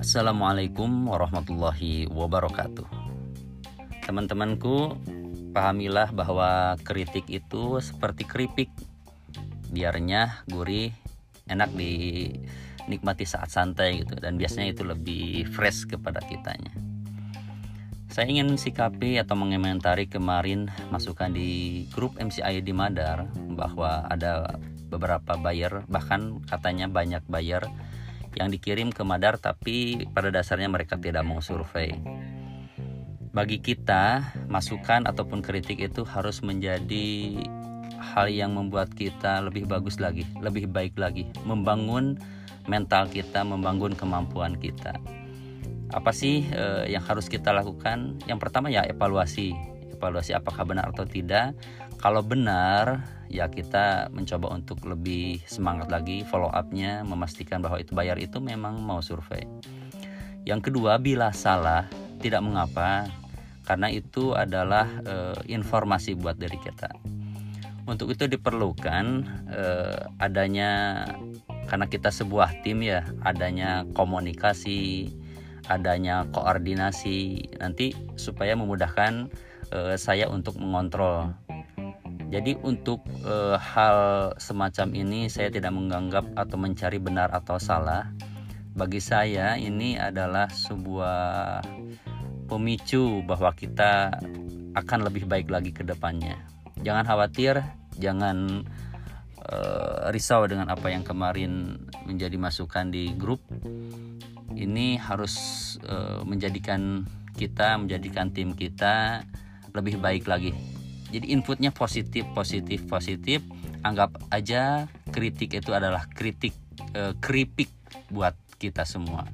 Assalamualaikum warahmatullahi wabarakatuh. Teman-temanku, pahamilah bahwa kritik itu seperti keripik. Biarnya gurih, enak dinikmati saat santai gitu dan biasanya itu lebih fresh kepada kitanya. Saya ingin sikapi atau mengomentari kemarin masukan di grup MCI di Madar bahwa ada beberapa buyer bahkan katanya banyak buyer yang dikirim ke Madar tapi pada dasarnya mereka tidak mau survei. Bagi kita, masukan ataupun kritik itu harus menjadi hal yang membuat kita lebih bagus lagi, lebih baik lagi, membangun mental kita, membangun kemampuan kita. Apa sih eh, yang harus kita lakukan? Yang pertama ya evaluasi, evaluasi apakah benar atau tidak. Kalau benar, ya kita mencoba untuk lebih semangat lagi follow upnya memastikan bahwa itu bayar itu memang mau survei yang kedua bila salah tidak mengapa karena itu adalah e, informasi buat dari kita untuk itu diperlukan e, adanya karena kita sebuah tim ya adanya komunikasi adanya koordinasi nanti supaya memudahkan e, saya untuk mengontrol jadi untuk e, hal semacam ini saya tidak menganggap atau mencari benar atau salah. Bagi saya ini adalah sebuah pemicu bahwa kita akan lebih baik lagi ke depannya. Jangan khawatir, jangan e, risau dengan apa yang kemarin menjadi masukan di grup. Ini harus e, menjadikan kita, menjadikan tim kita lebih baik lagi jadi inputnya positif positif positif anggap aja kritik itu adalah kritik e, keripik buat kita semua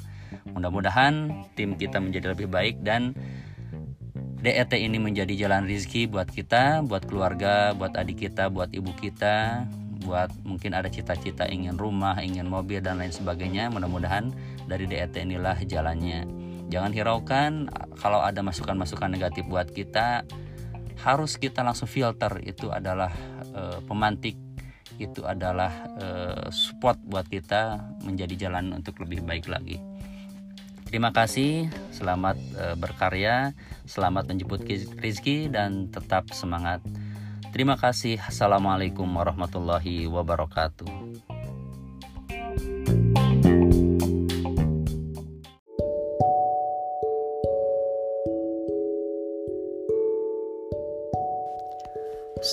mudah-mudahan tim kita menjadi lebih baik dan DET ini menjadi jalan rizki buat kita, buat keluarga, buat adik kita, buat ibu kita, buat mungkin ada cita-cita ingin rumah, ingin mobil dan lain sebagainya. Mudah-mudahan dari DET inilah jalannya. Jangan hiraukan kalau ada masukan-masukan negatif buat kita, harus kita langsung filter itu adalah uh, pemantik itu adalah uh, support buat kita menjadi jalan untuk lebih baik lagi. Terima kasih, selamat uh, berkarya, selamat menjemput rezeki dan tetap semangat. Terima kasih. Assalamualaikum warahmatullahi wabarakatuh.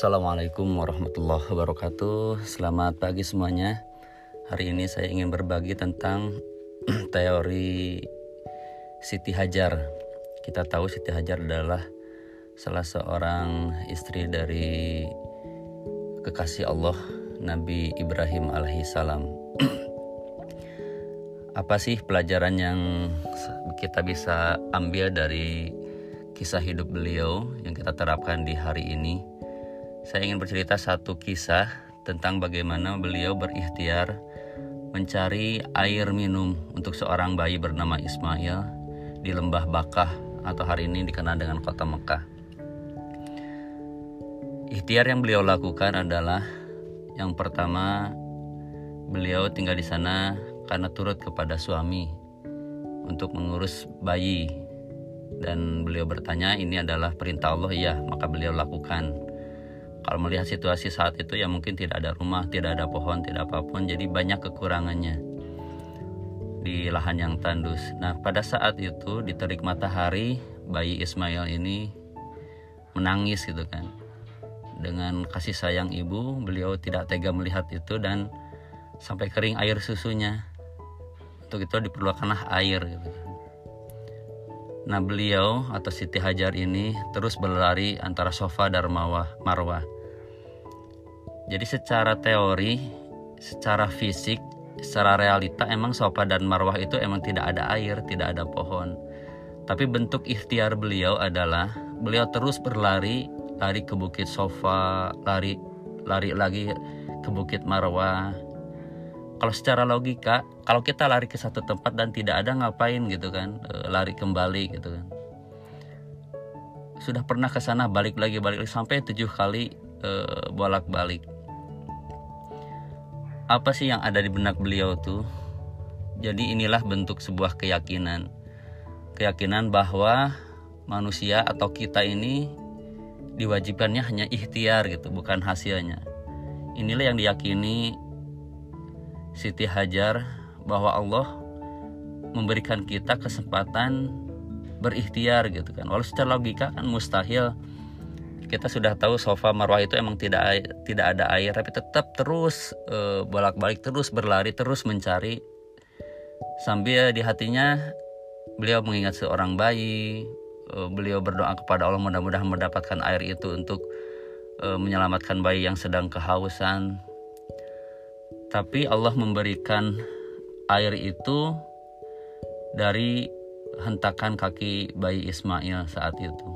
Assalamualaikum warahmatullahi wabarakatuh. Selamat pagi semuanya. Hari ini saya ingin berbagi tentang teori Siti Hajar. Kita tahu Siti Hajar adalah salah seorang istri dari kekasih Allah Nabi Ibrahim alaihi salam. Apa sih pelajaran yang kita bisa ambil dari kisah hidup beliau yang kita terapkan di hari ini? Saya ingin bercerita satu kisah tentang bagaimana beliau berikhtiar mencari air minum untuk seorang bayi bernama Ismail di lembah Bakah atau hari ini dikenal dengan kota Mekah. Ikhtiar yang beliau lakukan adalah yang pertama beliau tinggal di sana karena turut kepada suami untuk mengurus bayi. Dan beliau bertanya ini adalah perintah Allah ya? Maka beliau lakukan kalau melihat situasi saat itu ya mungkin tidak ada rumah, tidak ada pohon, tidak apa pun, jadi banyak kekurangannya di lahan yang tandus. Nah, pada saat itu di terik matahari, bayi Ismail ini menangis gitu kan. Dengan kasih sayang ibu, beliau tidak tega melihat itu dan sampai kering air susunya. Untuk itu diperlukanlah air gitu kan. Nah beliau atau Siti Hajar ini terus berlari antara sofa dan marwah. Jadi secara teori, secara fisik, secara realita emang sofa dan marwah itu emang tidak ada air, tidak ada pohon. Tapi bentuk ikhtiar beliau adalah beliau terus berlari, lari ke bukit sofa, lari lari lagi ke bukit marwah, kalau secara logika kalau kita lari ke satu tempat dan tidak ada ngapain gitu kan? E, lari kembali gitu kan. Sudah pernah ke sana balik lagi balik lagi sampai tujuh kali e, bolak balik apa sih yang ada di benak beliau tuh? Jadi inilah bentuk sebuah keyakinan. Keyakinan bahwa manusia atau kita ini diwajibkannya hanya ikhtiar gitu bukan hasilnya. Inilah yang diyakini Siti Hajar bahwa Allah memberikan kita kesempatan berikhtiar gitu kan. Walau secara logika kan mustahil. Kita sudah tahu sofa marwah itu emang tidak tidak ada air tapi tetap terus e, bolak-balik terus berlari terus mencari. Sambil di hatinya beliau mengingat seorang bayi e, beliau berdoa kepada Allah mudah-mudahan mendapatkan air itu untuk e, menyelamatkan bayi yang sedang kehausan tapi Allah memberikan air itu dari hentakan kaki bayi Ismail saat itu.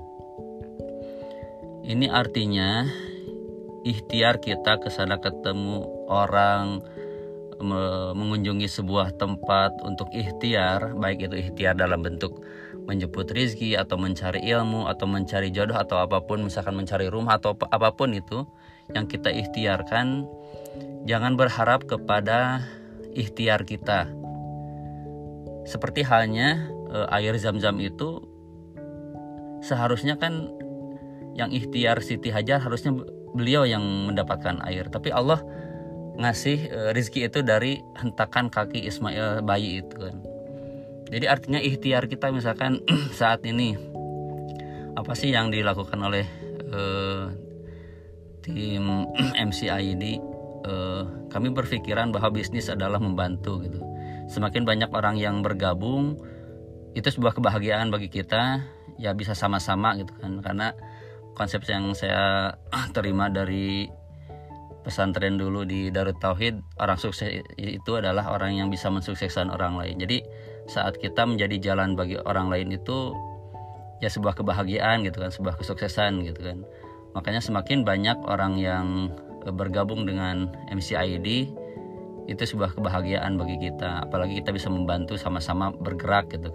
Ini artinya ikhtiar kita ke sana ketemu orang mengunjungi sebuah tempat untuk ikhtiar, baik itu ikhtiar dalam bentuk menjemput rizki atau mencari ilmu atau mencari jodoh atau apa pun, misalkan mencari rumah atau apa pun itu yang kita ikhtiarkan, jangan berharap kepada ikhtiar kita. Seperti halnya eh, air zam-zam itu seharusnya kan yang ikhtiar Siti Hajar harusnya beliau yang mendapatkan air. Tapi Allah ngasih uh, rizki itu dari hentakan kaki Ismail bayi itu kan. Jadi artinya ikhtiar kita misalkan saat ini apa sih yang dilakukan oleh uh, tim uh, eh, kami berpikiran bahwa bisnis adalah membantu gitu. Semakin banyak orang yang bergabung itu sebuah kebahagiaan bagi kita ya bisa sama-sama gitu kan. Karena konsep yang saya terima dari pesantren dulu di Darut Tauhid orang sukses itu adalah orang yang bisa mensukseskan orang lain. Jadi saat kita menjadi jalan bagi orang lain itu ya sebuah kebahagiaan gitu kan sebuah kesuksesan gitu kan. Makanya semakin banyak orang yang bergabung dengan MCID itu sebuah kebahagiaan bagi kita. Apalagi kita bisa membantu sama-sama bergerak gitu.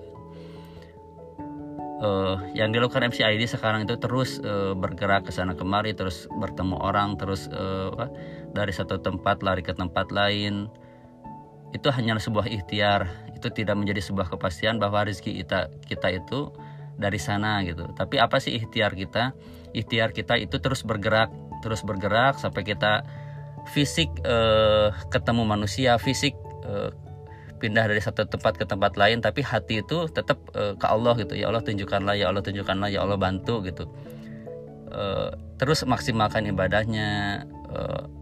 Uh, yang dilakukan MCID sekarang itu terus uh, bergerak ke sana kemari terus bertemu orang terus uh, dari satu tempat lari ke tempat lain. Itu hanya sebuah ikhtiar. Itu tidak menjadi sebuah kepastian bahwa rezeki kita kita itu dari sana gitu. Tapi apa sih ikhtiar kita? Ikhtiar kita itu terus bergerak terus bergerak sampai kita fisik uh, ketemu manusia fisik uh, pindah dari satu tempat ke tempat lain tapi hati itu tetap uh, ke Allah gitu. Ya Allah tunjukkanlah ya Allah tunjukkanlah ya Allah bantu gitu. Terus maksimalkan ibadahnya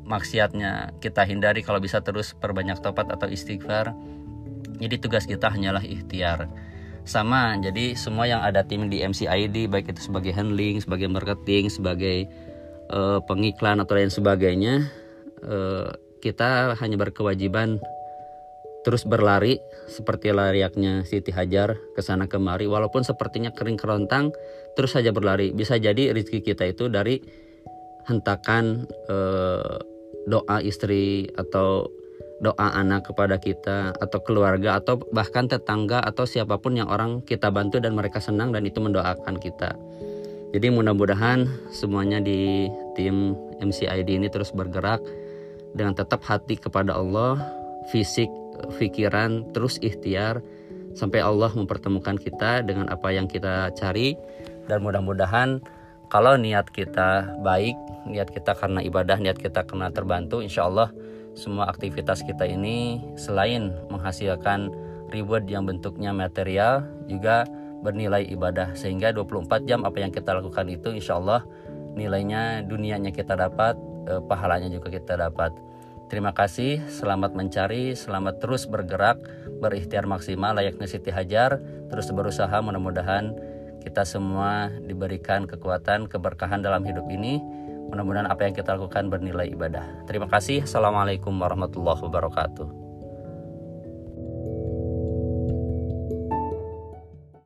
maksiatnya kita hindari kalau bisa terus perbanyak topat atau istighfar. Jadi tugas kita hanyalah ikhtiar. Sama jadi semua yang ada tim di MCID baik itu sebagai handling sebagai marketing sebagai uh, pengiklan atau lain sebagainya uh, kita hanya berkewajiban terus berlari seperti lariaknya Siti Hajar ke sana kemari walaupun sepertinya kering kerontang terus saja berlari bisa jadi rezeki kita itu dari hentakan eh, doa istri atau doa anak kepada kita atau keluarga atau bahkan tetangga atau siapa pun yang orang kita bantu dan mereka senang dan itu mendoakan kita. Jadi mudah-mudahan semuanya di tim MCID ini terus bergerak dengan tetap hati kepada Allah, fisik pikiran, terus ikhtiar sampai Allah mempertemukan kita dengan apa yang kita cari. Dan mudah-mudahan kalau niat kita baik, niat kita karena ibadah, niat kita karena terbantu, insya Allah semua aktivitas kita ini selain menghasilkan reward yang bentuknya material juga bernilai ibadah sehingga 24 jam apa yang kita lakukan itu insya Allah nilainya dunianya kita dapat eh, pahalanya juga kita dapat Terima kasih, selamat mencari, selamat terus bergerak, berikhtiar maksimal layaknya Siti Hajar, terus berusaha mudah-mudahan kita semua diberikan kekuatan, keberkahan dalam hidup ini. Mudah-mudahan apa yang kita lakukan bernilai ibadah. Terima kasih. Assalamualaikum warahmatullahi wabarakatuh.